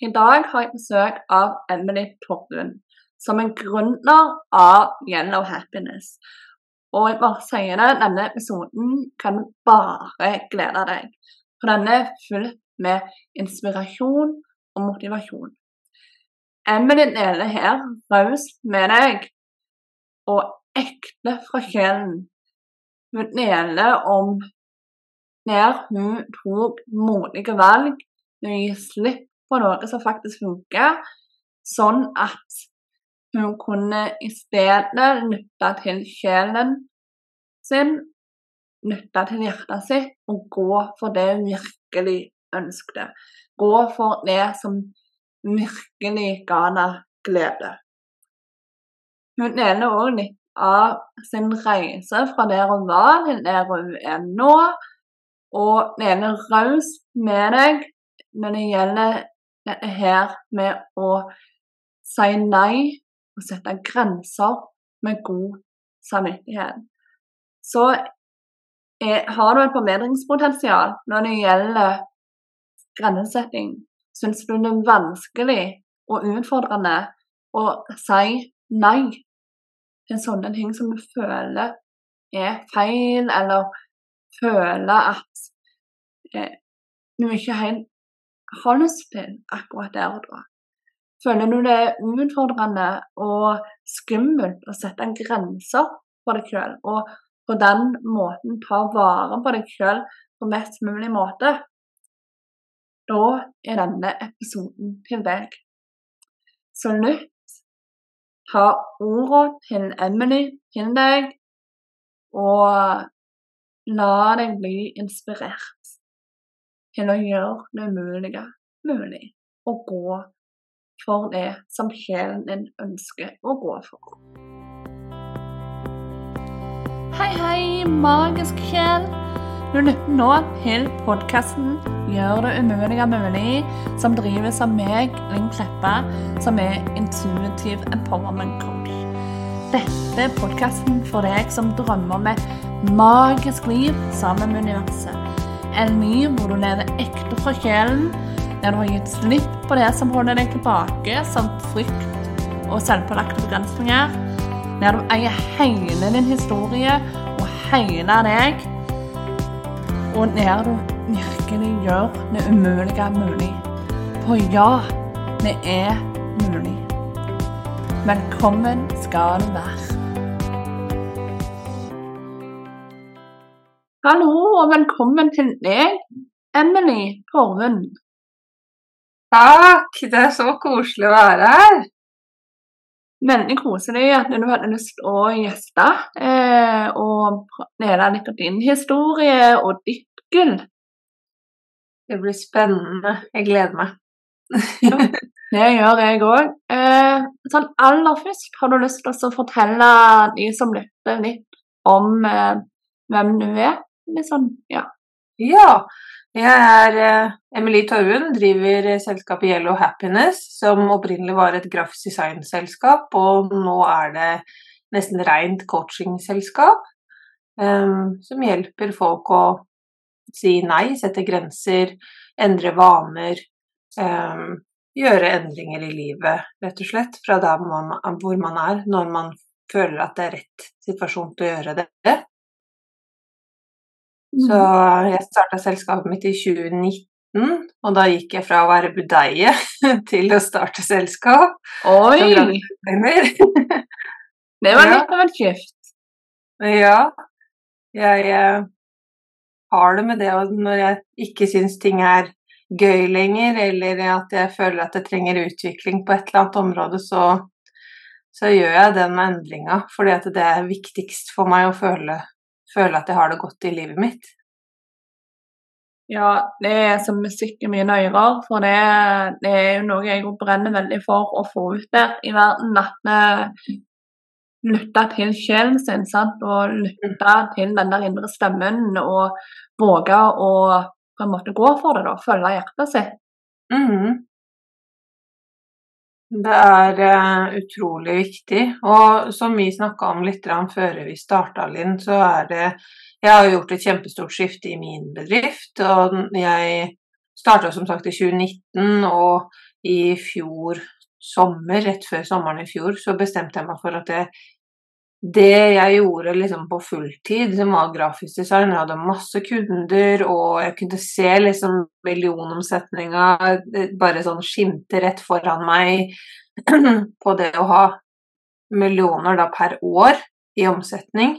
I dag har jeg besøk av Emily Torlund, som er gründer av Yellow Happiness. Og jeg bare sier det, denne episoden kan du bare glede deg. For denne er full med inspirasjon og motivasjon. Emily deler her raust med deg og ekte fra sjelen. Hun deler om når hun tok modige valg når hun gir slipp på noe som faktisk funker, sånn at hun kunne i stedet nytte til sjelen sin, nytte til hjertet sitt og gå for det hun virkelig ønsket. Gå for det som virkelig ga henne glede. Hun deler òg litt av sin reise fra der hun var til der hun er nå, og deler raust med deg når det gjelder her med å si nei og sette grenser med god samvittighet. Så er, har du et forbedringspotensial når det gjelder grensesetting. Syns du det er vanskelig og utfordrende å si nei til sånne ting som du føler er feil, eller føler at eh, du ikke helt har lyst til akkurat der og da. Føler du det er utfordrende og skummelt å sette en grenser for deg sjøl, og på den måten ta vare på deg sjøl på mest mulig måte, da er denne episoden til deg. Så lytt, ha ordene til Emily til deg, og la deg bli inspirert til å gjøre det umulige mulig, og gå for det som sjelen din ønsker å gå for. Hei, hei, magisk sjel. Du lytter nå til podkasten 'Gjør det umulige mulig', som drives av meg, Linn Kleppa, som er intuitive empowerment coach. Dette er podkasten for deg som drømmer om et magisk liv sammen med universet en ny hvor du lever ekte fra sjelen, der du har gitt slipp på det som holder deg tilbake, som frykt og selvpålagte begrensninger, der du eier hele din historie og hele deg, og der du virkelig gjør det umulige mulig. For ja, det er mulig. Velkommen skal du være. Hallo og velkommen til deg, Emily Torvund. Takk, det er så koselig å være her. Veldig koselig at du hadde lyst til å gjeste eh, og dele litt av din historie og ditt gull. Det blir spennende. Jeg gleder meg. ja, det gjør jeg òg. Eh, sånn aller først, har du lyst til å fortelle de som lytter, litt om eh, hvem du er? Litt sånn, ja. Ja. Jeg er uh, Emilie Torvund, driver selskapet Yellow Happiness, som opprinnelig var et grafisk designselskap, og nå er det nesten rent coachingselskap. Um, som hjelper folk å si nei, sette grenser, endre vaner. Um, gjøre endringer i livet, rett og slett, fra der man, hvor man er, når man føler at det er rett situasjon til å gjøre det. Så mm. jeg starta selskapet mitt i 2019, og da gikk jeg fra å være budeie til å starte selskap. Oi! det var litt av et skift. Ja. Jeg eh, har det med det når jeg ikke syns ting er gøy lenger, eller at jeg føler at jeg trenger utvikling på et eller annet område, så, så gjør jeg den endringa. Fordi det er viktigst for meg å føle føle at jeg har det godt i livet mitt. Ja, det er som musikk i mine ører, for det, det er jo noe jeg brenner veldig for å få ut der i verden. At vi lytter til sjelen sin sant? og lytter til den der indre stemmen og våge å på en måte gå for det, da, følge hjertet sitt. Mm. Det er uh, utrolig viktig. Og som vi snakka om litt før vi starta, Linn, så er det Jeg har gjort et kjempestort skifte i min bedrift. Og jeg starta som sagt i 2019, og i fjor sommer, rett før sommeren i fjor, så bestemte jeg meg for at det, det jeg gjorde liksom på fulltid, som var grafisk design, jeg hadde masse kunder, og jeg kunne se liksom millionomsetninga bare sånn skimte rett foran meg på det å ha millioner da per år i omsetning.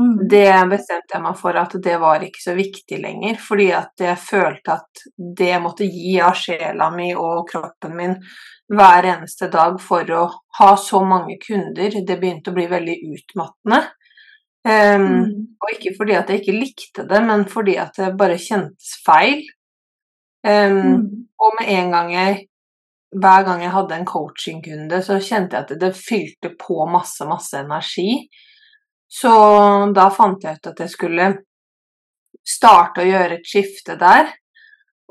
Mm. Det bestemte jeg meg for at det var ikke så viktig lenger, fordi at jeg følte at det måtte gi av sjela mi og kroppen min hver eneste dag for å ha så mange kunder, det begynte å bli veldig utmattende. Um, Mm. og ikke fordi at jeg ikke likte det, men fordi at det bare kjentes feil. Um, Mm. og med en gang jeg hver gang jeg hadde en coachingkunde, så kjente jeg at det fylte på masse, masse energi. Så da fant jeg ut at jeg skulle starte å gjøre et skifte der.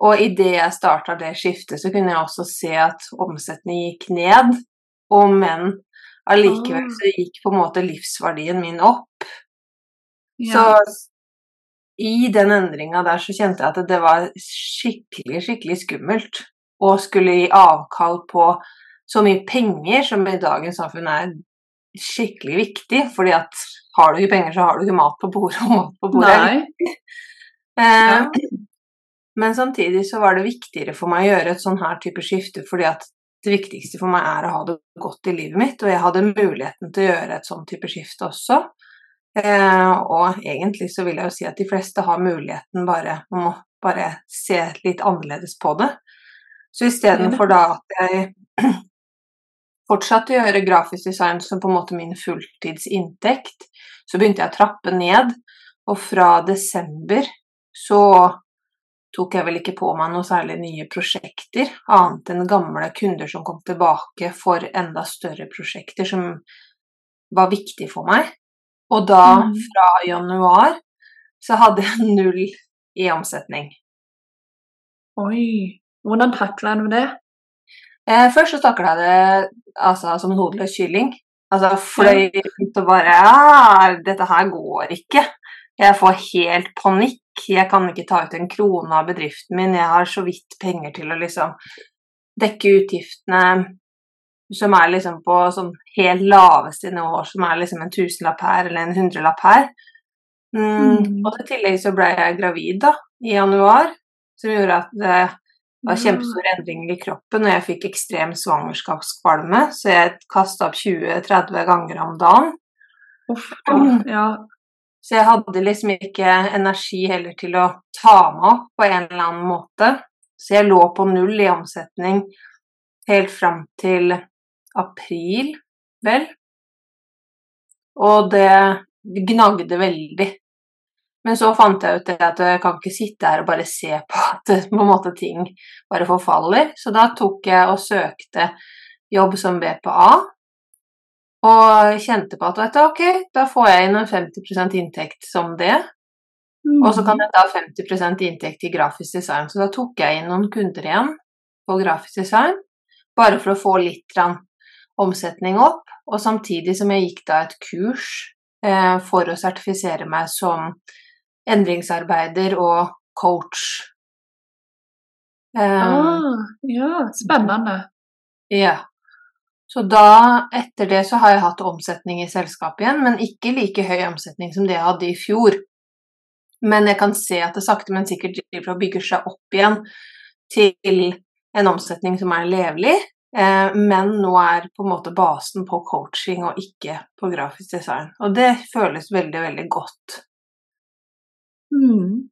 Og idet jeg starta det skiftet, så kunne jeg også se at omsetningen gikk ned. Og men allikevel Ah. så gikk på en måte livsverdien min opp. Så i den endringa der så kjente jeg at det var skikkelig, skikkelig skummelt å skulle gi avkall på så mye penger som i dagens samfunn er skikkelig viktig, fordi at har du ikke penger, så har du ikke mat på bordet, og mat på bordet. Eh. Men samtidig så var det viktigere for meg å gjøre et sånn her type skifte, fordi at det viktigste for meg er å ha det godt i livet mitt, og jeg hadde muligheten til å gjøre et sånn type skifte også. Eh, og egentlig så vil jeg jo si at de fleste har muligheten bare om å bare se litt annerledes på det. Så istedenfor da at jeg fortsatte å gjøre grafisk design som på en måte min fulltidsinntekt, så begynte jeg å trappe ned, og fra desember så tok jeg vel ikke på meg noe særlig nye prosjekter, annet enn gamle kunder som kom tilbake for enda større prosjekter som var viktig for meg. Og da, Mm. fra januar, så hadde jeg null i omsetning. Oi. Hvordan takla du det? Eh, først så takla jeg det altså, som en hodeløs kylling. Altså fløy rundt og bare Ja, 'Dette her går ikke'. Jeg får helt panikk. Jeg kan ikke ta ut en krone av bedriften min. Jeg har så vidt penger til å liksom dekke utgiftene som er liksom på sånn helt laveste nivå, som er liksom en tusenlapp her eller en hundrelapp her. Mm. Mm. Og i tillegg så ble jeg gravid da, i januar, som gjorde at det var kjempestore endringer i kroppen, og jeg fikk ekstrem svangerskapskvalme, så jeg kasta opp 20-30 ganger om dagen. Uff. Ja. Så jeg hadde liksom ikke energi heller til å ta meg opp på en eller annen måte. Så jeg lå på null i omsetning helt fram til april, vel. Og det gnagde veldig. Men så fant jeg ut det at jeg kan ikke sitte her og bare se på at på måte ting bare forfaller. Så da tok jeg og søkte jobb som BPA, og kjente på at du, ok, da får jeg inn en 50% inntekt som det. Mm. Og så kan jeg ta 50% inntekt i grafisk design. Så da tok jeg inn noen kunder igjen på grafisk design, bare for å få litt omsetning opp. Og samtidig som jeg gikk da et kurs eh, for å sertifisere meg som endringsarbeider og coach. Eh, Ah, ja, spennende. ja. Så da, etter det, så har jeg hatt omsetning i selskapet igjen, men ikke like høy omsetning som det jeg hadde i fjor. Men jeg kan se at det sakte, men sikkert driver og bygger seg opp igjen til en omsetning som er levelig. Eh, men nå er på en måte basen på coaching og ikke på grafisk design. Og det føles veldig, veldig godt. Mm.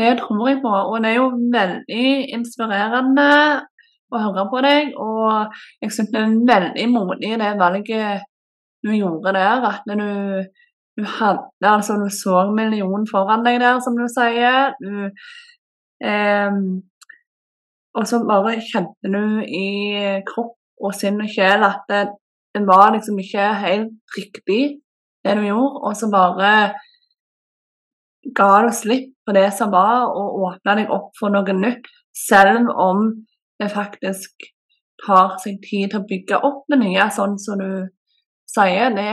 Det tror jeg på, og det er jo veldig inspirerende å høre på deg. Og jeg syns det er veldig modig det valget du gjorde der. At du, du hadde altså Du så millionen foran deg der, som du sier. Du, eh, og så bare kjente du i kropp og sinn og sjel at det, det var liksom ikke helt riktig, det du gjorde. Og så bare ga du slipp på det som var, og åpna deg opp for noe nytt. Selv om det faktisk tar seg tid til å bygge opp det nye, sånn som du sier. Det,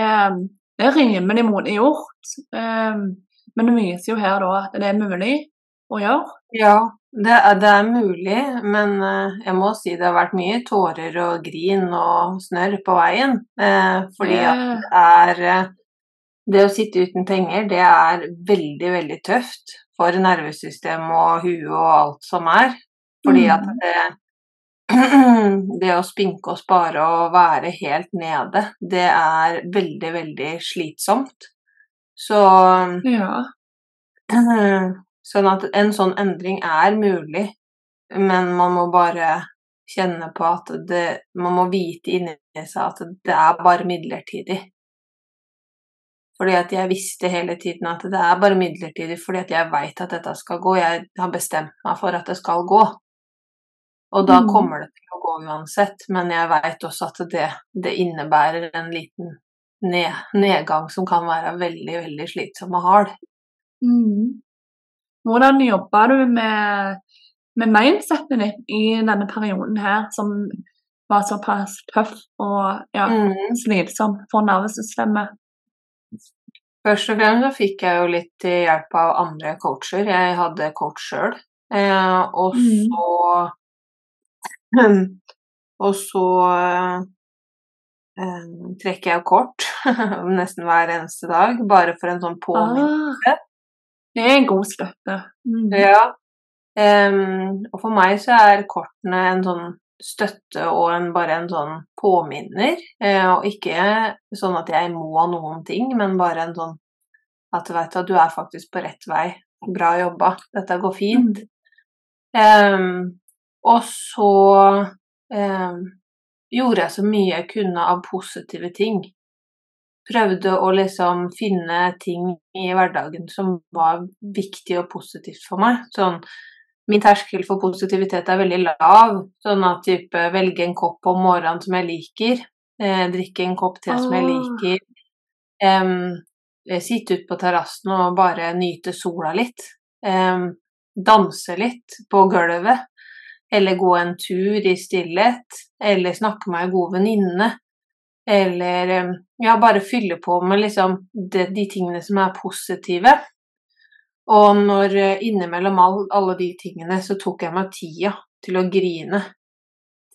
det er rimelig modig gjort. Um, men det viser jo her da at det er mulig å gjøre. Ja, Det er, det er mulig, men eh, jeg må si det har vært mye tårer og grin og snørr på veien. Eh, fordi at det er eh, Det å sitte uten penger, det er veldig, veldig tøft for nervesystem og huet og alt som er. Fordi at Mm. det Det å spinke og spare og være helt nede, det er veldig, veldig slitsomt. Så Ja. Sånn at en sånn endring er mulig, men man må bare kjenne på at det Man må vite inni seg at det er bare midlertidig. Fordi at jeg visste hele tiden at det er bare midlertidig, fordi at jeg veit at dette skal gå. Jeg har bestemt meg for at det skal gå. Og da Mm. kommer det til å gå uansett, men jeg veit også at det, det innebærer en liten ned, nedgang som kan være veldig, veldig slitsom og hard. Mm. Hvordan jobba du med, med mindsetet ditt i denne perioden her, som var såpass tøff og ja, Mm. slitsom for nervesystemet? Først og fremst så fikk jeg jo litt hjelp av andre coacher. Jeg hadde coach sjøl. Eh, og Mm. Og så eh, trekker jeg kort nesten hver eneste dag, bare for en sånn påminnelse. Ah, det er en god støtte. Mm. Ja. Eh, og for meg så er kortene en sånn støtte og en, bare en sånn påminner. Eh, og ikke sånn at jeg må noen ting, men bare en sånn at du vet at du er faktisk på rett vei. Bra jobba. Dette går fint. Um, og så um, gjorde jeg så mye jeg kunne av positive ting. Prøvde å liksom finne ting i hverdagen som var viktig og positivt for meg. Sånn, min terskel for positivitet er veldig lav. Sånn at type velge en kopp om morgenen som jeg liker. Eh, drikke en kopp te som jeg liker. eh, sitte ute på terrassen og bare nyte sola litt. Em, danse litt på gulvet. Eller gå en tur i stillhet. Eller snakke med ei god venninne. Eller ja, bare fylle på med liksom de, de tingene som er positive. Og når eh, innimellom all, alle de tingene, så tok jeg meg tida til å grine.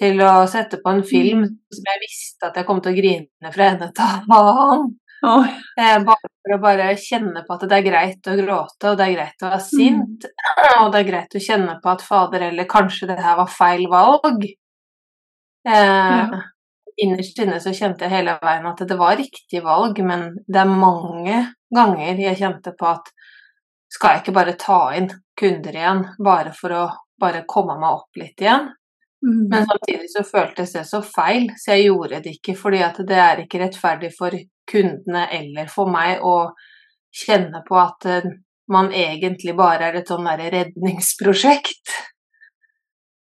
Til å sette på en film Mm. som jeg visste at jeg kom til å grine fra ende til annen. Oi. Eh, bare for å bare kjenne på at det er greit å gråte, og det er greit å være sint. Og det er greit å kjenne på at fader, eller kanskje det her var feil valg. Eh, Ja. Innerst inne så kjente jeg hele veien at det var riktig valg, men det er mange ganger jeg kjente på at skal jeg ikke bare ta inn kunder igjen, bare for å bare komme meg opp litt igjen? Mm. Men samtidig så føltes det så feil, så jeg gjorde det ikke. Fordi at det er ikke rettferdig for kundene eller for meg å kjenne på at eh, man egentlig bare er et sånn derre redningsprosjekt.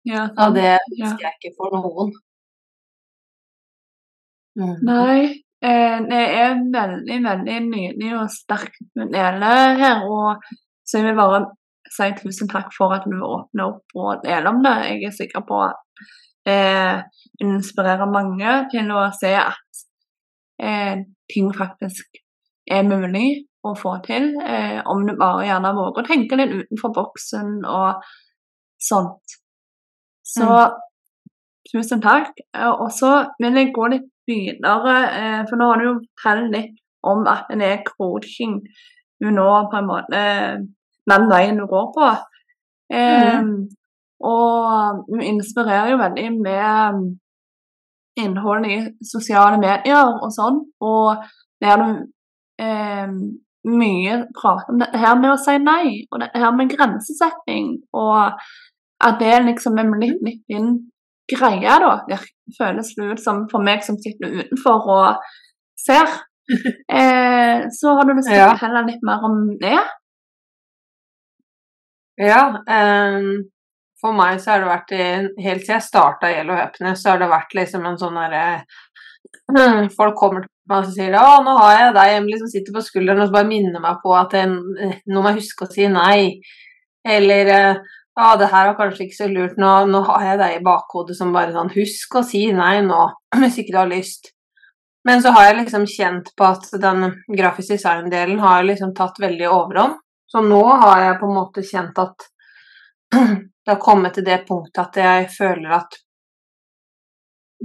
Ja, det Ja. ønsker jeg ikke for noen. Mm. Nei, det er veldig, veldig nydelig og sterkt med dele her. Og så jeg vil bare si tusen takk for at du åpner opp og deler om det. Jeg er sikker på at det inspirerer mange til å se at eh, ting faktisk er mulig å få til. Eh, om du bare gjerne våger å tenke litt utenfor boksen og sånt. Så tusen takk. Eh, Og så vil jeg gå litt videre, eh, for nå har du jo fortalt litt om at det er coaching nå på en måte den veien du går på. Eh, Og du inspirerer jo veldig med innholdet i sosiale medier og sånn, og der du eh, mye prater om dette her med å si nei, og dette her med grensesetting, og at det liksom er blitt litt din greie, da. Det føles det ut som for meg som sitter utenfor og ser. Eh, så har du lyst til å fortelle litt mer om det? Ja, Um, for meg så har det vært i- Helt siden jeg starta Yellow Happiness, så har det vært liksom en sånn derre Folk kommer til meg og sier å, nå har jeg deg Emily, som sitter på skulderen og bare minner meg på at jeg, nå må jeg huske å si nei. Eller ja, det her var kanskje ikke så lurt, nå, nå har jeg deg i bakhodet som bare sånn Husk å si nei nå, hvis ikke du har lyst. Men så har jeg liksom kjent på at den grafisk design-delen har liksom tatt veldig overhånd. Så nå har jeg på en måte kjent at det har kommet til det punktet at jeg føler at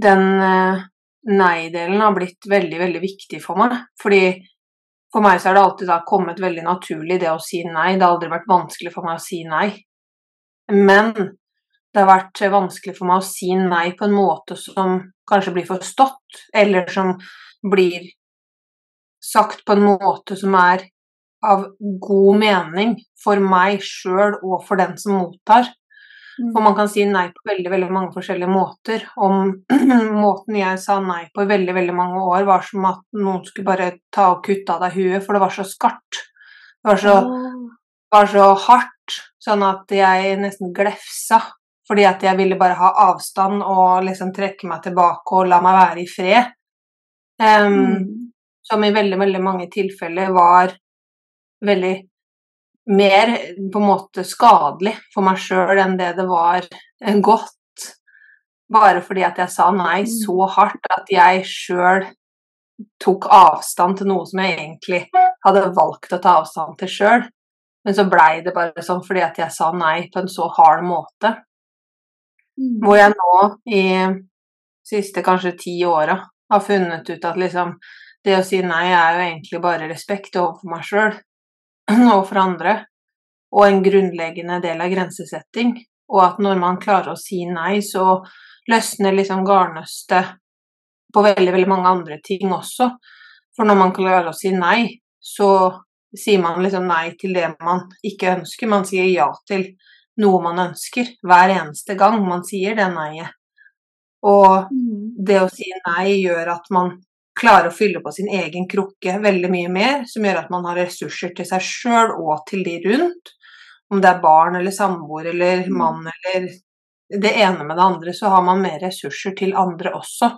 den eh, nei-delen har blitt veldig, veldig viktig for meg. Fordi for meg så har det alltid kommet veldig naturlig det å si nei. Det har aldri vært vanskelig for meg å si nei. Men det har vært vanskelig for meg å si nei på en måte som kanskje blir forstått, eller som blir sagt på en måte som er av god mening for meg sjøl og for den som mottar. For man kan si nei på veldig veldig mange forskjellige måter. Om måten jeg sa nei på i veldig veldig mange år, var som at noen skulle bare ta og kutte av deg huet, for det var så skarpt. Det var så, var så hardt, sånn at jeg nesten glefsa. Fordi at jeg ville bare ha avstand og liksom trekke meg tilbake og la meg være i fred. Um, mm. Som i veldig, veldig mange tilfeller var veldig mer på en måte skadelig for meg sjøl enn det det var godt. Bare fordi at jeg sa nei mm. så hardt at jeg sjøl tok avstand til noe som jeg egentlig hadde valgt å ta avstand til sjøl. Men så blei det bare sånn fordi at jeg sa nei på en så hard måte. Mm. Hvor jeg nå i siste kanskje ti åra har funnet ut at liksom det å si nei er jo egentlig bare respekt overfor meg sjøl. og for andre, og en grunnleggende del av grensesetting. Og at når man klarer å si nei, så løsner liksom garnnøstet på veldig, veldig mange andre ting også. For når man klarer å si nei, så sier man liksom nei til det man ikke ønsker. Man sier ja til noe man ønsker, hver eneste gang man sier det nei-et. Og mm. det å si nei gjør at man klarer å fylle på sin egen krukke veldig mye mer, som gjør at man har ressurser til seg sjøl og til de rundt. Om det er barn eller samboer eller mm. mann eller det ene med det andre, så har man mer ressurser til andre også.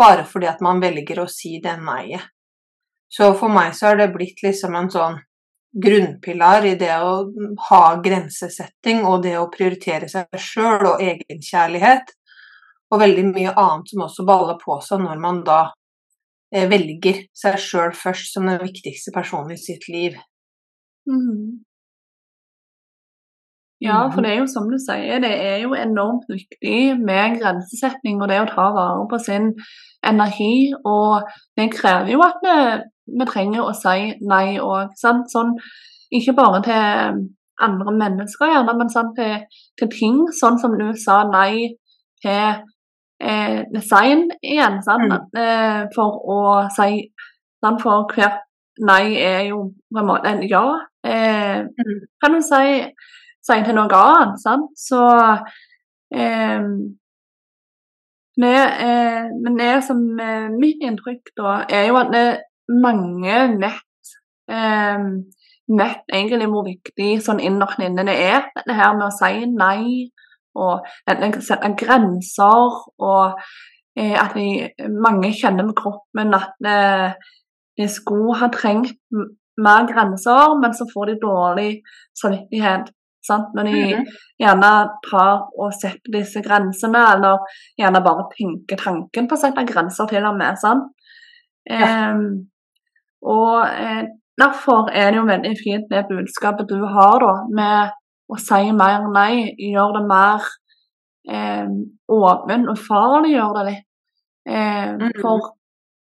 Bare fordi at man velger å si det nei-et. Så for meg så har det blitt liksom en sånn grunnpilar i det å ha grensesetting og det å prioritere seg sjøl og egenkjærlighet. Og veldig mye annet som også baller på seg når man da Eh, velger seg sjøl først som den viktigste personen i sitt liv. Mm. Ja, for det er jo som du sier, det er jo enormt viktig med grensesetting og det å ta vare på sin energi. Og det krever jo at vi, vi trenger å si nei òg. Sånn, ikke bare til andre mennesker, gjerne, men sånn, til, til, ting. Sånn som du sa nei til eh, design igjen, sant? Mm. Eh, for å si sånn For hvert nei er jo på en måte en ja. Eh, mm. Kan du si, si til noe annet, sant? Så eh, det, eh, Men det som er mitt inntrykk, da, er jo at det mange nett eh, nett egentlig hvor viktig sånn innerst inne det er, dette her med å si nei og sette grenser. Og eh, at vi, mange kjenner med kroppen at eh, de skulle ha trengt mer grenser, men så får de dårlig samvittighet. Sant? Når de mm -hmm. gjerne tar og setter disse grensene, eller gjerne bare tenker tanken på å sette grenser til og med. Sant? Ja. Um, og eh, derfor er det jo veldig fint det budskapet du har da, med å si mer nei. Gjør det mer eh, åpen og farlig gjør det litt. Eh, mm. For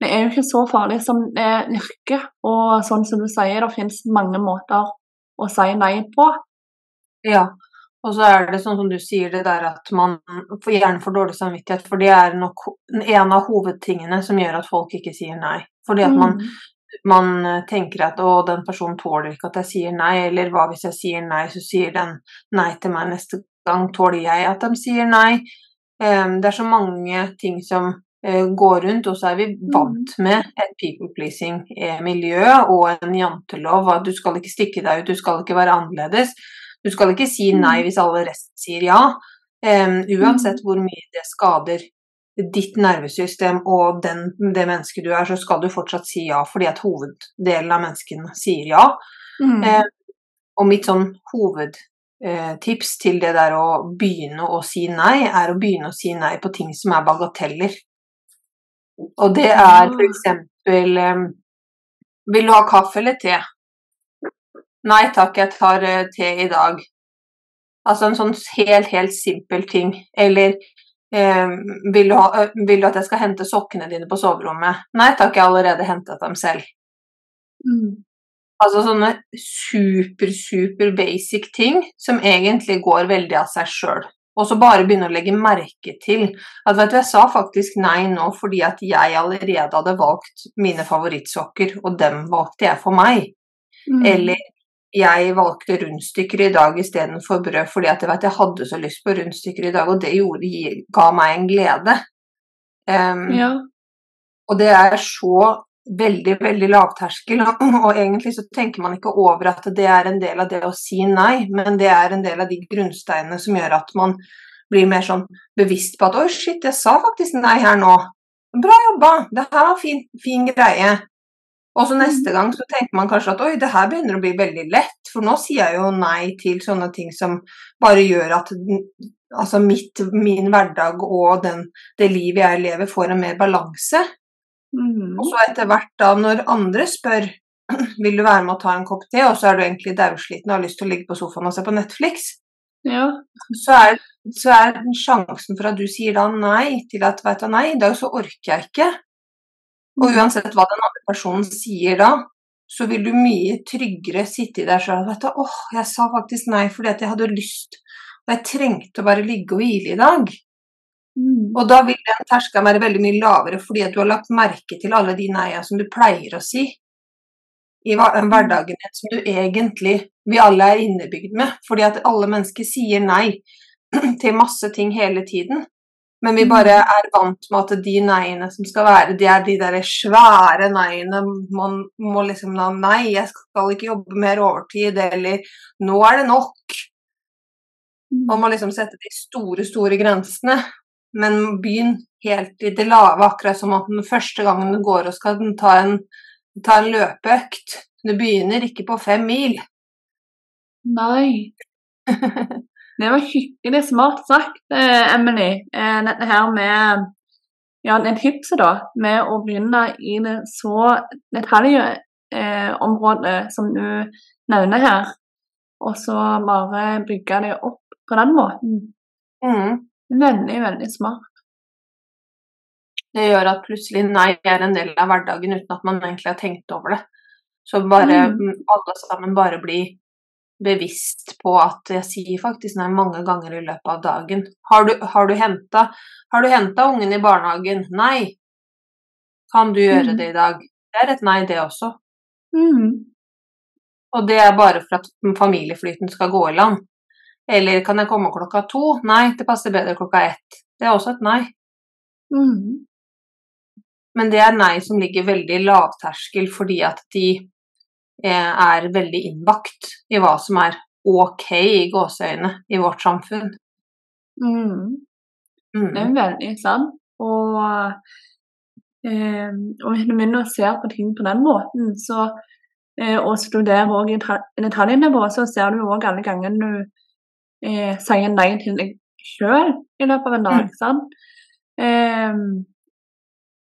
det er jo ikke så farlig som det virker. Og sånn som du sier, det finnes mange måter å si nei på. Ja, og så er det sånn som du sier det der at man gjerne får dårlig samvittighet, for det er nok en av hovedtingene som gjør at folk ikke sier nei. Fordi at man, mm man eh, tenker at 'å, den personen tåler ikke at jeg sier nei', eller 'hva hvis jeg sier nei, så sier den nei til meg neste gang', tåler jeg at de sier nei? Det er så mange ting som eh, går rundt, og så er vi mm. vant med et people pleasing-miljø og en jantelov, at du skal ikke stikke deg ut, du skal ikke være annerledes. Du skal ikke si nei mm. hvis alle resten sier ja. uansett mm. hvor mye det skader ditt nervesystem og den, det mennesket du er, så skal du fortsatt si ja, fordi at hoveddelen av menneskene sier ja. Mm. Eh, og mitt sånn hovedtips eh, til det der å begynne å si nei, er å begynne å si nei på ting som er bagateller. Og det er for eksempel eh, Vil du ha kaffe eller te? Nei takk, jeg tar eh, te i dag. Altså en sånn helt, helt simpel ting. Eller eh, vil, du ha, øh, vil, du at jeg skal hente sokkene dine på soverommet? Nei takk, jeg har allerede hentet dem selv. Mm. Altså sånne super, super basic ting som egentlig går veldig av seg sjøl. Og så bare begynne å legge merke til at vet du, jeg sa faktisk nei nå fordi at jeg allerede hadde valgt mine favorittsokker, og dem valgte jeg for meg. Mm. Eller jeg valgte rundstykker i dag istedenfor brød fordi at jeg, vet, jeg hadde så lyst på rundstykker i dag, og det gjorde, ga meg en glede. Um, ja. Og det er så veldig, veldig lavterskel, og egentlig så tenker man ikke over at det er en del av det å si nei, men det er en del av de grunnsteinene som gjør at man blir mer sånn bevisst på at oi, shit, jeg sa faktisk nei her nå. Bra jobba, det her var fin, fin greie. Og så neste gang så tenker man kanskje at oi, det her begynner å bli veldig lett, for nå sier jeg jo nei til sånne ting som bare gjør at altså mitt, min hverdag og den, det livet jeg lever, får en mer balanse. Mm. Og så etter hvert, da, når andre spør vil du være med å ta en kopp te, og så er du egentlig daudsliten og har lyst til å ligge på sofaen og se på Netflix, ja. så, er, så er sjansen for at du sier da nei til at veit du nei, i dag så orker jeg ikke. Og mm. uansett hva den andre personen sier da, så vil du mye tryggere sitte i deg sjøl vet du, åh, jeg sa faktisk nei fordi at jeg hadde lyst, og jeg trengte å bare ligge og hvile i dag. Mm. Og da vil den terskelen være veldig mye lavere fordi at du har lagt merke til alle de nei som du pleier å si i hverdagen din, som du egentlig vi alle er innebygd med. Fordi at alle mennesker sier nei til masse ting hele tiden. Men vi bare mm. er vant med at de nei-ene som skal være, de er de der svære nei-ene. Man må liksom da Nei, jeg skal ikke jobbe mer overtid, eller Nå er det nok. Mm. Man må liksom sette de store, store grensene. Men begynn helt i det lave, akkurat som at den første gangen du går og skal ta en, ta en løpeøkt. Du begynner ikke på fem mil. Nei. Det var hyggelig smart sagt, eh, Emily. Eh, dette her med ja, den tipset da, med å begynne i det så detaljområdet eh, som du nevner her, og så bare bygge det opp på den måten. Mm. Veldig, veldig smart. Det gjør at plutselig nei er en del av hverdagen uten at man egentlig har tenkt over det. Så bare mm. alle sammen bare blir bevisst på at jeg sier faktisk nei mange ganger i løpet av dagen. Har du, har du henta ungen i barnehagen? Nei. Kan du gjøre mm. det i dag? Det er et nei, det også. Mm. Og det er bare for at familieflyten skal gå i land. Eller kan jeg komme klokka to? Nei, det passer bedre klokka ett. Det er også et nei. Mm. Men det er nei som ligger veldig lavterskel fordi at de er veldig innbakt i hva som er ok i gåseøyne i vårt samfunn. Mm. Mm. Det er veldig sant. Og, eh, og hvis du begynner å se på ting på den måten, så, eh, og studerer òg i detaljnivå, så ser du òg alle gangene du eh, sier nei til deg sjøl i løpet av en dag. Mm. sant? Eh,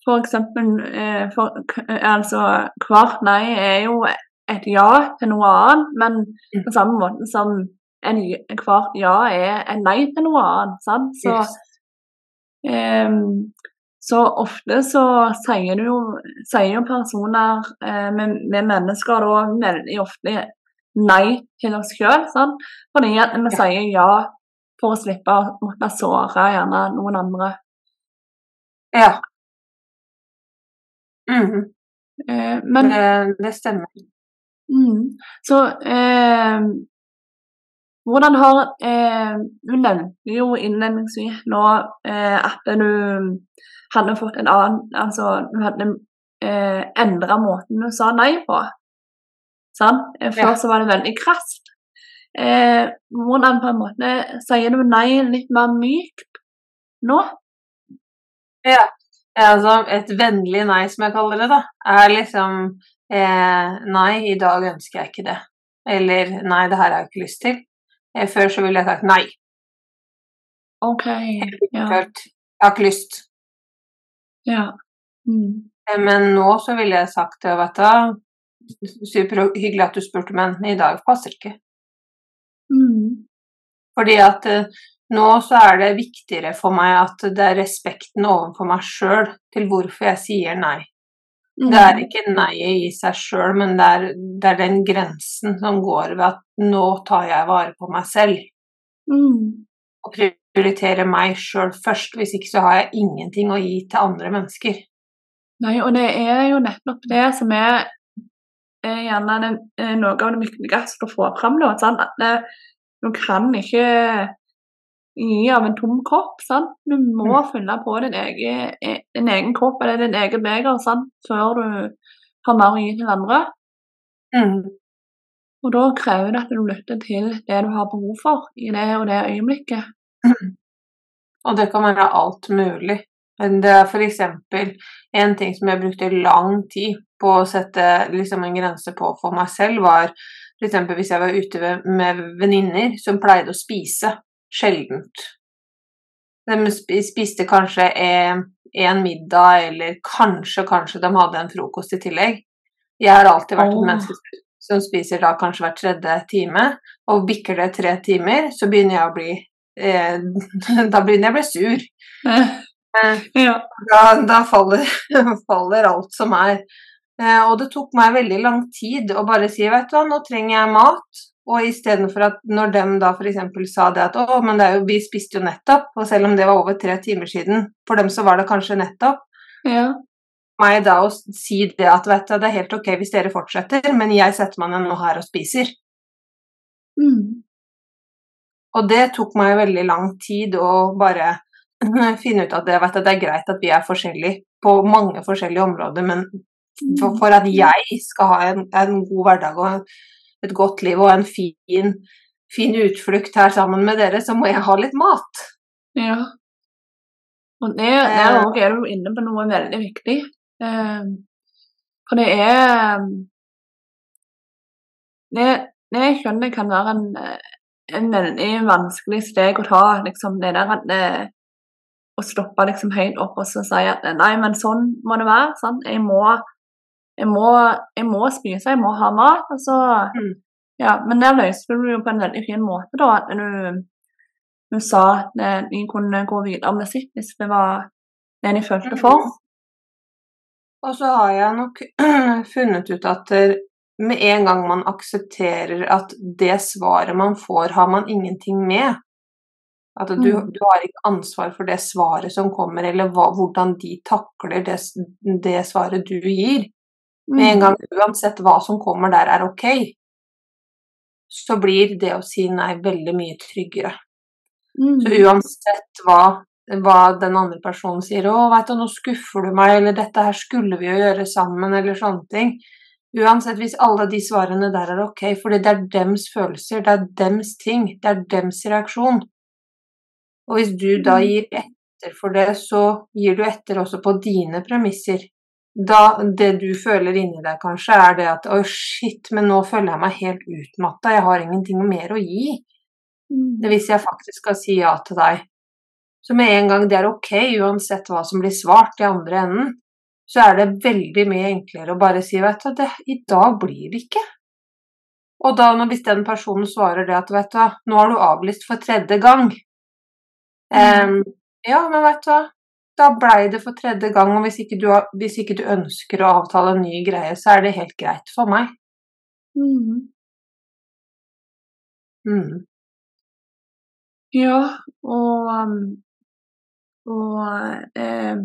for eksempel eh, for, altså, Hvert nei er jo et ja til noe annet, men mm. på samme måte som en, hvert ja er et nei til noe annet. sant? Så, yes. så ofte så sier, jo, sier jo personer eh, med, med mennesker da veldig ofte nei til oss sjøl. Fordi at vi ja. sier ja for å slippe å måtte såre gjerne noen andre. Ja. Mm. Eh, men det, det stemmer. Mm, så eh, hvordan har eh, Du nevnte jo innledningsvis nå eh, at du hadde fått en annen Altså du hadde eh, endra måten du sa nei på. Sant? Eh, før ja. så var det veldig krast. Eh, hvordan på en måte sier du nei litt mer mykt nå? Ja. Altså, et vennlig nei, som jeg kaller det, da, er liksom eh, Nei, i dag ønsker jeg ikke det. Eller nei, det her har jeg ikke lyst til. Eh, før så ville jeg sagt nei. Ok. Ja. Jeg har ikke lyst. Ja. Mm. Eh, men nå så ville jeg sagt det, vet du Superhyggelig at du spurte, men i dag passer ikke. Mm. Fordi at eh, nå så er det viktigere for meg at det er respekten overfor meg sjøl til hvorfor jeg sier nei. Det er ikke nei-et i seg sjøl, men det er, det er den grensen som går ved at nå tar jeg vare på meg selv. Mm. Og prioriterer meg sjøl først. Hvis ikke så har jeg ingenting å gi til andre mennesker. Nei, og det er jo nettopp det som er er gjerne eh, noe av det viktigste å få fram. Nå, sånn At det, du kan ikke gi av en tom kropp. Sant? Du må fylle på din egen, eh, din egen kropp eller din egen beger sant? før du har mer å gi til andre. Mm. Og da krever det at du lytter til det du har behov for i det og det øyeblikket. Og det kan være alt mulig. Men det er f.eks. en ting som jeg brukte lang tid på å sette liksom en grense på for meg selv, var f.eks. hvis jeg var ute med venninner som pleide å spise sjeldent. De spiste kanskje en middag, eller kanskje, kanskje de hadde en frokost i tillegg. Jeg har alltid vært et menneske som spiser da kanskje hver tredje time, og bikker det tre timer, så begynner jeg å bli eh, Da begynner jeg å bli sur. Eh, ja. da, da faller, faller alt som er. Eh, og det tok meg veldig lang tid å bare si vet du hva, nå trenger jeg mat. Og istedenfor at når de da f.eks. sa det at å, men det er jo, vi spiste jo nettopp, og selv om det var over tre timer siden, for dem så var det kanskje nettopp, ja. meg da å si det at vet du, det er helt ok hvis dere fortsetter, men jeg setter meg ned nå her og spiser. Mm. Og det tok meg veldig lang tid å bare finne ut at det, vet du, det er greit at vi er forskjellige på mange forskjellige områder, men for, for at jeg skal ha en, en god hverdag og et godt liv og en fin, fin utflukt her sammen med dere, så må jeg ha litt mat. Ja. Og det, der òg er du inne på noe veldig viktig. Eh, for det er Det, det jeg skjønner kan være en, eh, en veldig vanskelig steg å ta, liksom det der at det, å stoppe liksom helt opp og så si at nei, men sånn må det være. Sant? Jeg, må, jeg, må, jeg må spise, jeg må ha mat. Altså, Mm. ja, men der løste du jo på en veldig fin måte, da. At du, du sa at vi kunne gå videre med sitt hvis det var det de følte for. Og så har jeg nok funnet ut at eh, med en gang man aksepterer at det svaret man får, har man ingenting med. At du, Mm. du har ikke ansvar for det svaret som kommer, eller hva, hvordan de takler det, det svaret du gir. Med en gang uansett hva som kommer der er ok, så blir det å si nei veldig mye tryggere. Mm. Så uansett hva, hva den andre personen sier 'Å, veit du, nå skuffer du meg', eller 'dette her skulle vi jo gjøre sammen', eller sånne ting. Uansett, hvis alle de svarene der er ok, fordi det er dems følelser, det er dems ting, det er dems reaksjon. Og hvis du da Mm. gir etter for det, så gir du etter også på dine premisser. Da det du føler inni deg kanskje, er det at 'å, shit, men nå føler jeg meg helt utmatta, jeg har ingenting mer å gi'. Mm. Hvis jeg faktisk skal si ja til deg. Så med en gang det er ok, uansett hva som blir svart i andre enden, så er det veldig mye enklere å bare si vet du, det, i dag blir det ikke. Og da hvis den personen svarer det at vet du, hva, nå har du avlyst for tredje gang. Em, ja, men vet du hva, da blei det for tredje gang, og hvis ikke, du har, hvis ikke du ønsker å avtale en ny greie, så er det helt greit for meg. Mm. Mm. Ja, og, um, og eh,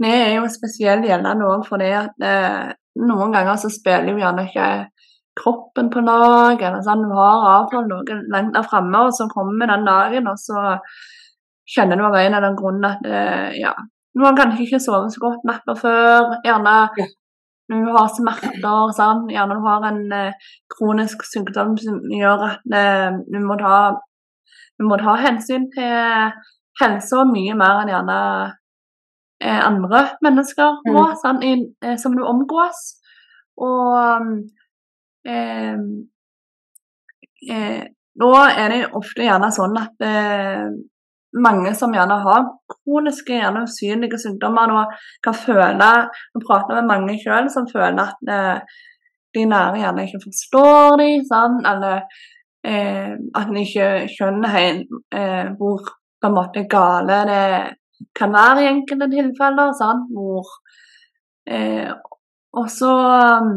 det er jo spesielt gjeldende òg fordi at eh, noen ganger så spiller jo gjerne ikke kroppen på lag, eller sånn, du har avtalt noe langt der framme, og så kommer den dagen, og så kjenner ganger av den grunnen at det, ja, noen kanskje ikke sove så godt natta før, gjerne Ja. du har smerter, sant? gjerne du har en eh, kronisk sykdom som gjør at eh, du må ta du må ta hensyn til helse mye mer enn gjerne eh, andre mennesker Mm. må, sant, i, eh, som du omgås. Og eh, eh, nå er det ofte gjerne sånn at eh, mange som gjerne har kroniske, gjerne usynlige sykdommer, nå kan føle Nå prater med mange selv som føler at eh, de nære gjerne ikke forstår dem, sånn, eller eh, at en ikke skjønner helt eh, hvor på en måte gale det kan være i enkelte tilfeller. Sånn, Hvor eh, Og så um,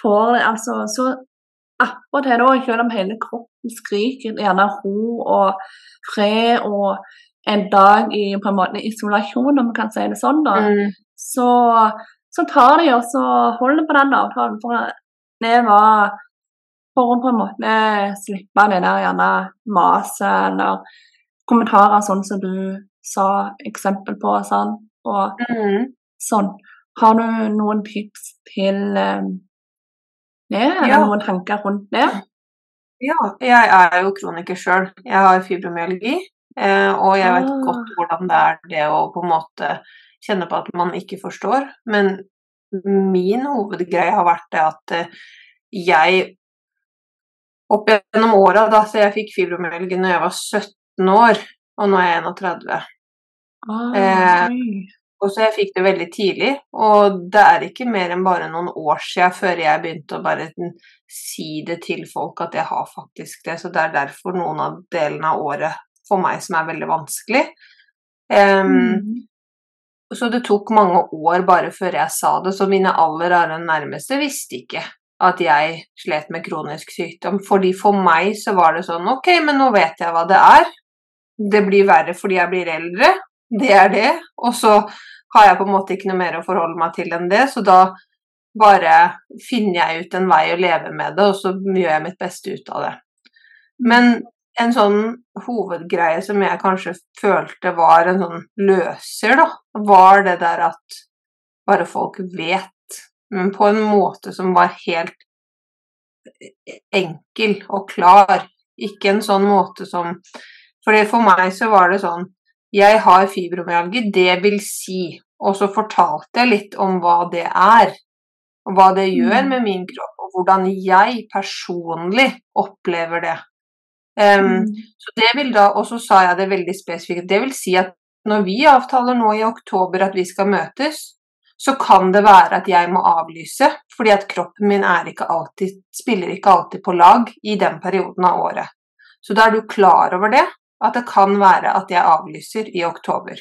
får det altså så Attpåtil, da, selv om hele kroppen skriker gjerne ro og fred og en dag i på en måte isolasjon, om vi kan si det sånn, da, Mm. så, så tar de og så holder på den avtalen. For det var for å på en måte slippe det der gjerne maset eller kommentarer sånn som du sa eksempel på. Sånn, og Mm. sånn. Har du noen tips til eh, det, Ja. noen tanker rundt det? Ja, jeg er jo kroniker sjøl. Jeg har fibromyalgi, eh, og jeg vet Ah. godt hvordan det er det å på en måte kjenne på at man ikke forstår. Men min hovedgreie har vært det at eh, jeg opp gjennom åra, da, så jeg fikk fibromyalgi når jeg var 17 år, og nå er jeg 31. Oh, Eh, oi. Og så jeg fikk det veldig tidlig, og det er ikke mer enn bare noen år siden før jeg begynte å bare si det til folk at jeg har faktisk det, så det er derfor noen av delene av året for meg som er veldig vanskelig. Um, Mm. Så det tok mange år bare før jeg sa det, så mine aller rare nærmeste visste ikke at jeg slet med kronisk sykdom, fordi for meg så var det sånn ok, men nå vet jeg hva det er. Det blir verre fordi jeg blir eldre, det er det, og så har jeg på en måte ikke noe mer å forholde meg til enn det, så da bare finner jeg ut en vei å leve med det, og så gjør jeg mitt beste ut av det. Men en sånn hovedgreie som jeg kanskje følte var en sånn løser, da, var det der at bare folk vet, men på en måte som var helt enkel og klar. Ikke en sånn måte som For for meg så var det sånn Jeg har fibromyalgi, det vil si Og så fortalte jeg litt om hva det er, og hva det gjør Mm. med min kropp, og hvordan jeg personlig opplever det. Um, så det vil da, og så sa jeg det veldig spesifikt, det vil si at når vi avtaler nå i oktober at vi skal møtes, så kan det være at jeg må avlyse, fordi at kroppen min er ikke alltid, spiller ikke alltid på lag i den perioden av året. Så da er du klar over det, at det kan være at jeg avlyser i oktober.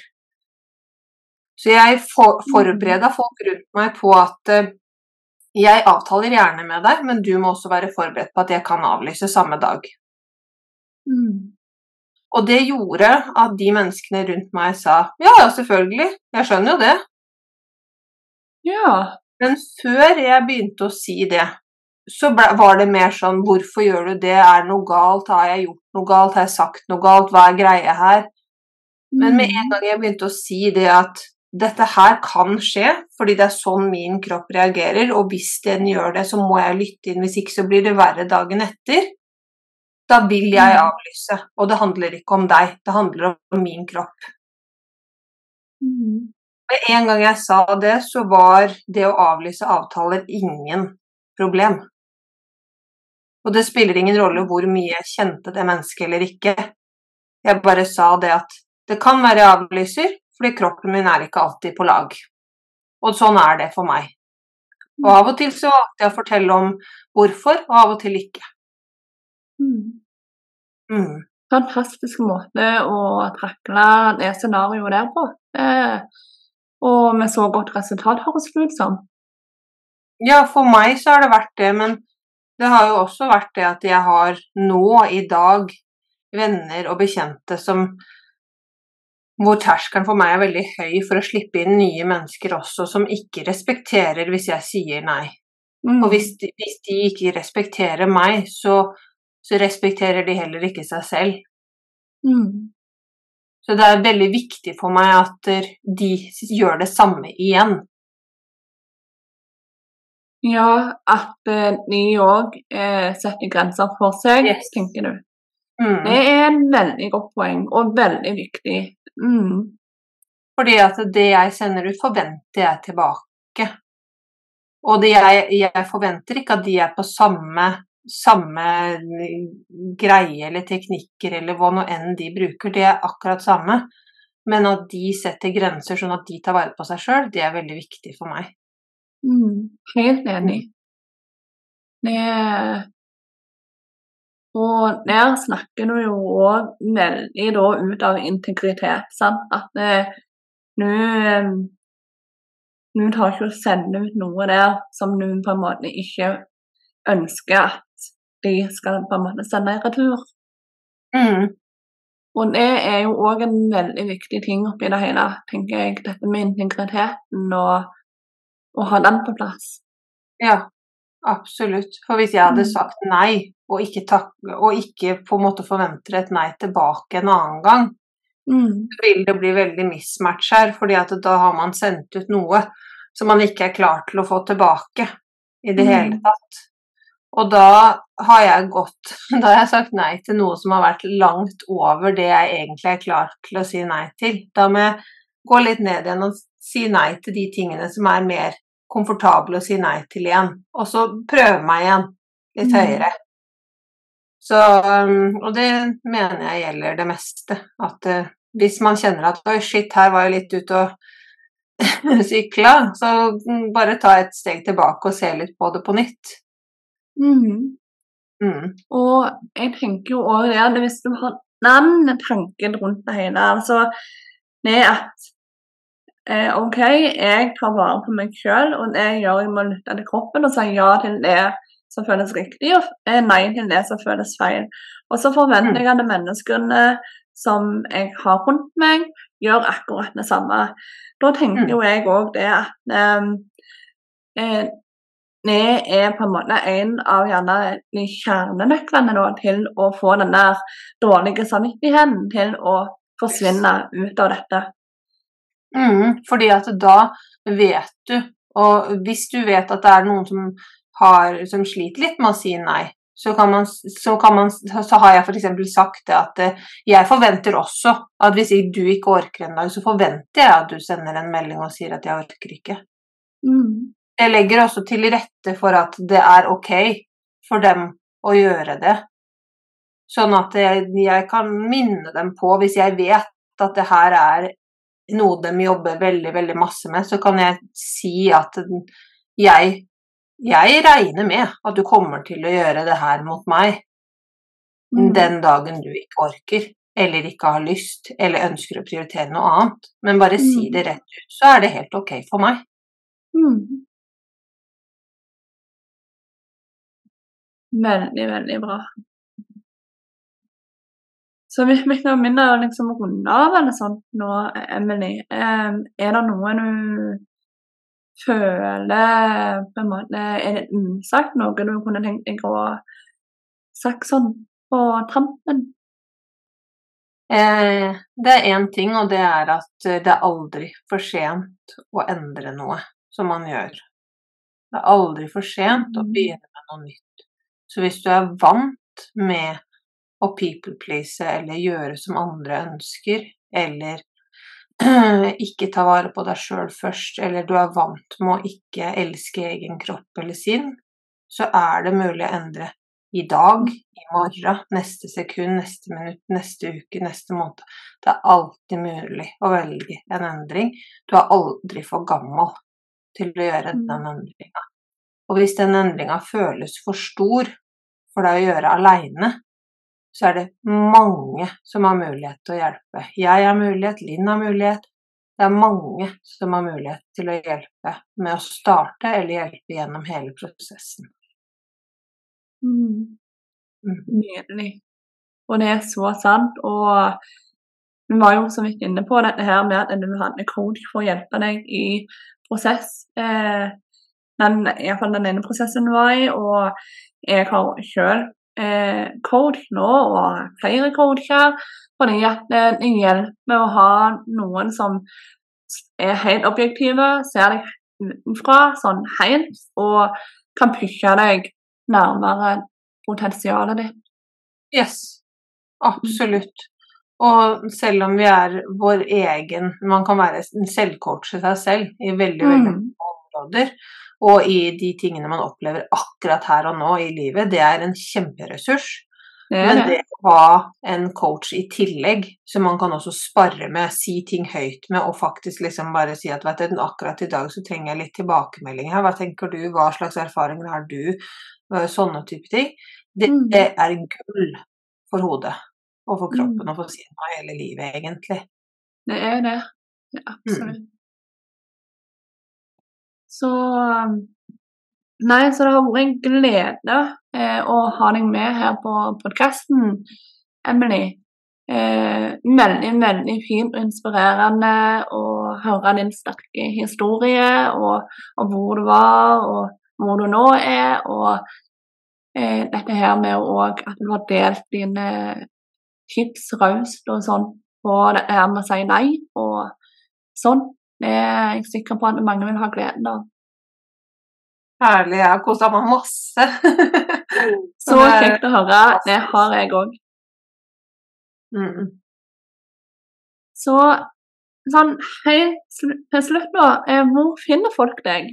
Så jeg for, forbereda folk rundt meg på at eh, jeg avtaler gjerne med deg, men du må også være forberedt på at jeg kan avlyse samme dag. Mm. Og det gjorde at de menneskene rundt meg sa ja, ja, selvfølgelig, jeg skjønner jo det. Ja. Men før jeg begynte å si det, så ble, var det mer sånn hvorfor gjør du det, er det noe galt, har jeg gjort noe galt, har jeg sagt noe galt, hva er greia her? Men med en gang jeg begynte å si det at dette her kan skje, fordi det er sånn min kropp reagerer, og hvis den gjør det, så må jeg lytte inn, hvis ikke så blir det verre dagen etter. Da vil jeg Mm. avlyse, og det handler ikke om deg, det handler om min kropp. Mm. Med en gang jeg sa det, så var det å avlyse avtaler ingen problem. Og det spiller ingen rolle hvor mye jeg kjente det mennesket eller ikke. Jeg bare sa det at det kan være jeg avlyser, fordi kroppen min er ikke alltid på lag. Og sånn er det for meg. Og av og til så valgte jeg å fortelle om hvorfor, og av og til ikke. Mm. Mm. Fantastisk måte å takle det scenarioet der på. Eh, og med så godt resultat, høres det ut som. Ja, for meg så har det vært det, men det har jo også vært det at jeg har nå i dag venner og bekjente som hvor terskelen for meg er veldig høy for å slippe inn nye mennesker også, som ikke respekterer hvis jeg sier nei. Mm. Og hvis de, hvis de ikke respekterer meg, så, så respekterer de heller ikke seg selv. Mm. Så det er veldig viktig for meg at de gjør det samme igjen. Ja, at eh, de òg eh, setter grenser for seg, Yes. tenker du. Mm. Det er en veldig godt poeng, og veldig viktig. Mm. Fordi at det jeg sender ut, forventer jeg tilbake. Og det jeg, jeg forventer ikke at de er på samme, samme greie eller teknikker eller hva nå enn de bruker, det er akkurat samme. Men at de setter grenser sånn at de tar vare på seg sjøl, det er veldig viktig for meg. Mm. Helt enig. Det Og der snakker du jo òg veldig da ut av integritet, sant. At eh, nå eh, Nå tar ikke å sende ut noe der som du på en måte ikke ønsker at de skal på en måte sende i retur. Mm. Og det er jo òg en veldig viktig ting oppi det hele, tenker jeg. Dette med integriteten og å ha den på plass. Ja, absolutt. For hvis jeg hadde Mm. sagt nei, og ikke, tak og ikke på en måte forventer et nei tilbake en annen gang, Mm. så vil det bli veldig mismatch her, fordi at da har man sendt ut noe som man ikke er klar til å få tilbake i det Mm. hele tatt. Og da har jeg gått Da har jeg sagt nei til noe som har vært langt over det jeg egentlig er klar til å si nei til. Da må jeg gå litt ned igjen og si nei til de tingene som er mer komfortable å si nei til igjen. Og så prøve meg igjen litt Mm. høyere. Så, um, og det mener jeg gjelder det meste. At eh, hvis man kjenner at oi, shit, her var jeg litt ute og sykla, så bare ta et steg tilbake og se litt på det på nytt. Mm. Mm. Og jeg tenker jo òg det hvis du har den tanken rundt det hele, altså det at eh, OK, jeg tar vare på meg sjøl, og det jeg gjør, jeg må lytte til kroppen og si ja til det som føles riktig, og eh, nei til det som føles feil. Og så forventer jeg at menneskene som jeg har rundt meg, gjør akkurat det samme. Da tenker jo jeg òg det at eh, eh, det er på en måte en av gjerne de kjernenøklene til å få den der dårlige samvittigheten til å forsvinne ut av dette. Mm, fordi at da vet du, og hvis du vet at det er noen som, har, som sliter litt med å si nei, så, kan man, så, kan man, så har jeg f.eks. sagt det at eh, jeg forventer også at hvis du ikke orker en dag, så forventer jeg at du sender en melding og sier at jeg orker ikke. Mm. Jeg legger også til rette for at det er ok for dem å gjøre det. Sånn at jeg, jeg kan minne dem på, hvis jeg vet at det her er noe de jobber veldig, veldig masse med, så kan jeg si at jeg, jeg regner med at du kommer til å gjøre det her mot meg Mm. den dagen du ikke orker, eller ikke har lyst, eller ønsker å prioritere noe annet. Men bare si Mm. det rett ut, så er det helt ok for meg. Mm. Veldig, veldig bra. Så vi, vi kan begynne å liksom runde av eller sånt nå, Emily, er det noe du føler på en måte Er det unnsagt noe du kunne tenkt deg å sagt sånn på trampen? Eh, det er én ting, og det er at det er aldri for sent å endre noe som man gjør. Det er aldri for sent å Mm. begynne med noe nytt. Så hvis du er vant med å people please eller gjøre som andre ønsker, eller ikke ta vare på deg sjøl først, eller du er vant med å ikke elske egen kropp eller sinn, så er det mulig å endre i dag, i morgen, neste sekund, neste minutt, neste uke, neste måned. Det er alltid mulig å velge en endring. Du er aldri for gammel til å gjøre Mm. den endringa. Og hvis den endringa føles for stor for deg å gjøre aleine, så er det mange som har mulighet til å hjelpe. Jeg har mulighet, Linn har mulighet. Det er mange som har mulighet til å hjelpe med å starte eller hjelpe gjennom hele prosessen. Mm. Mm. Nydelig. Og det er så sant. Og vi var jo så vidt inne på dette her med at du hadde coach for å hjelpe deg i prosess. Eh, den, Iallfall den ene prosessen du var i. Og jeg har sjøl eh, coach nå, og flere coacher, fordi at det, det hjelper å ha noen som er helt objektive, ser deg utenfra sånn helt, og kan pushe deg nærmere potensialet ditt. Yes, absolutt. Og selv om vi er vår egen Man kan være en selvcoach i seg selv i veldig, veldig Mm. mange områder. Og i de tingene man opplever akkurat her og nå i livet, det er en kjemperessurs. Det Men det. å ha en coach i tillegg, som man kan også spare med, si ting høyt med, og faktisk liksom bare si at vet du, akkurat i dag så trenger jeg litt tilbakemelding her, hva tenker du, hva slags erfaringer har du, sånne type ting, Det, Mm. det er gull for hodet og for kroppen Mm. og for sinnet og hele livet, egentlig. Det er det. Ja, absolutt. Så Nei, så det har vært en glede eh, å ha deg med her på podkasten, Emily. Eh, veldig, veldig fint og inspirerende å høre din sterke historie, og, og hvor du var, og hvor du nå er, og eh, dette her med òg at du har delt dine tips raust og sånn på det her med å si nei og sånn. Det er jeg sikker på at mange vil ha gleden av. Herlig. Jeg har kosa meg masse. Så er- kjekt å høre. Det har jeg òg. Mm. Så sånn helt til slutt, nå, eh, Hvor finner folk deg?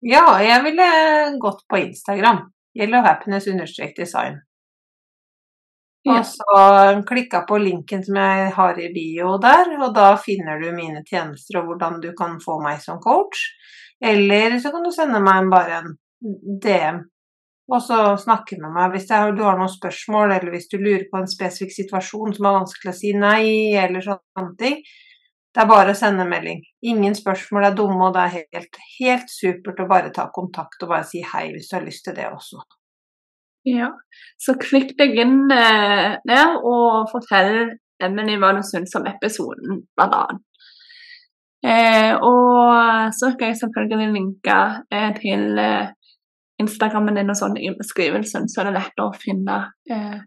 Ja, jeg ville gått på Instagram. Yellow happiness understrek design. Ja. Og så klikka på linken som jeg har i bio der, og da finner du mine tjenester og hvordan du kan få meg som coach. Eller så kan du sende meg bare en DM, og så snakke med meg hvis du har noen spørsmål, eller hvis du lurer på en spesifikk situasjon som er vanskelig å si nei, eller sånne ting. Det er bare å sende melding. Ingen spørsmål er dumme, og det er helt, helt supert å bare ta kontakt og bare si hei hvis du har lyst til det også. Ja. Så klikk deg inn eh, der, og fortell Emily hva du syns om episoden, blant annet. Eh, og så skal jeg selvfølgelig linke eh, til eh, Instagrammen din og sånn i beskrivelsen, så er det lett å finne eh,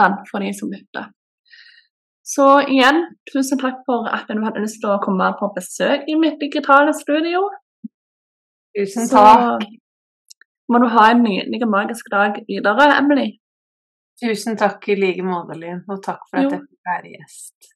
den for de som lytter. Så igjen, tusen takk for at du hadde lyst til å komme på besøk i mitt digitale studio. Tusen Så takk. må du ha en nydelig og magisk dag videre, Emily. Tusen takk i like måte, Linn, og takk for Jo. at jeg fikk være gjest.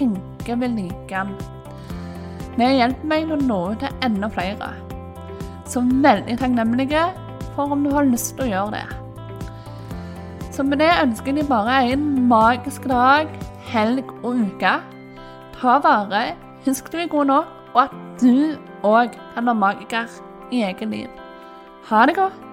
tenker vil like den. Det hjelper meg til å nå ut til enda flere. Så veldig takknemlige for om du har lyst til å gjøre det. Så med det ønsker jeg bare en magisk dag, helg og uke. Ta vare, husk du er god nok, og at du òg kan være magiker i eget liv. Ha det godt.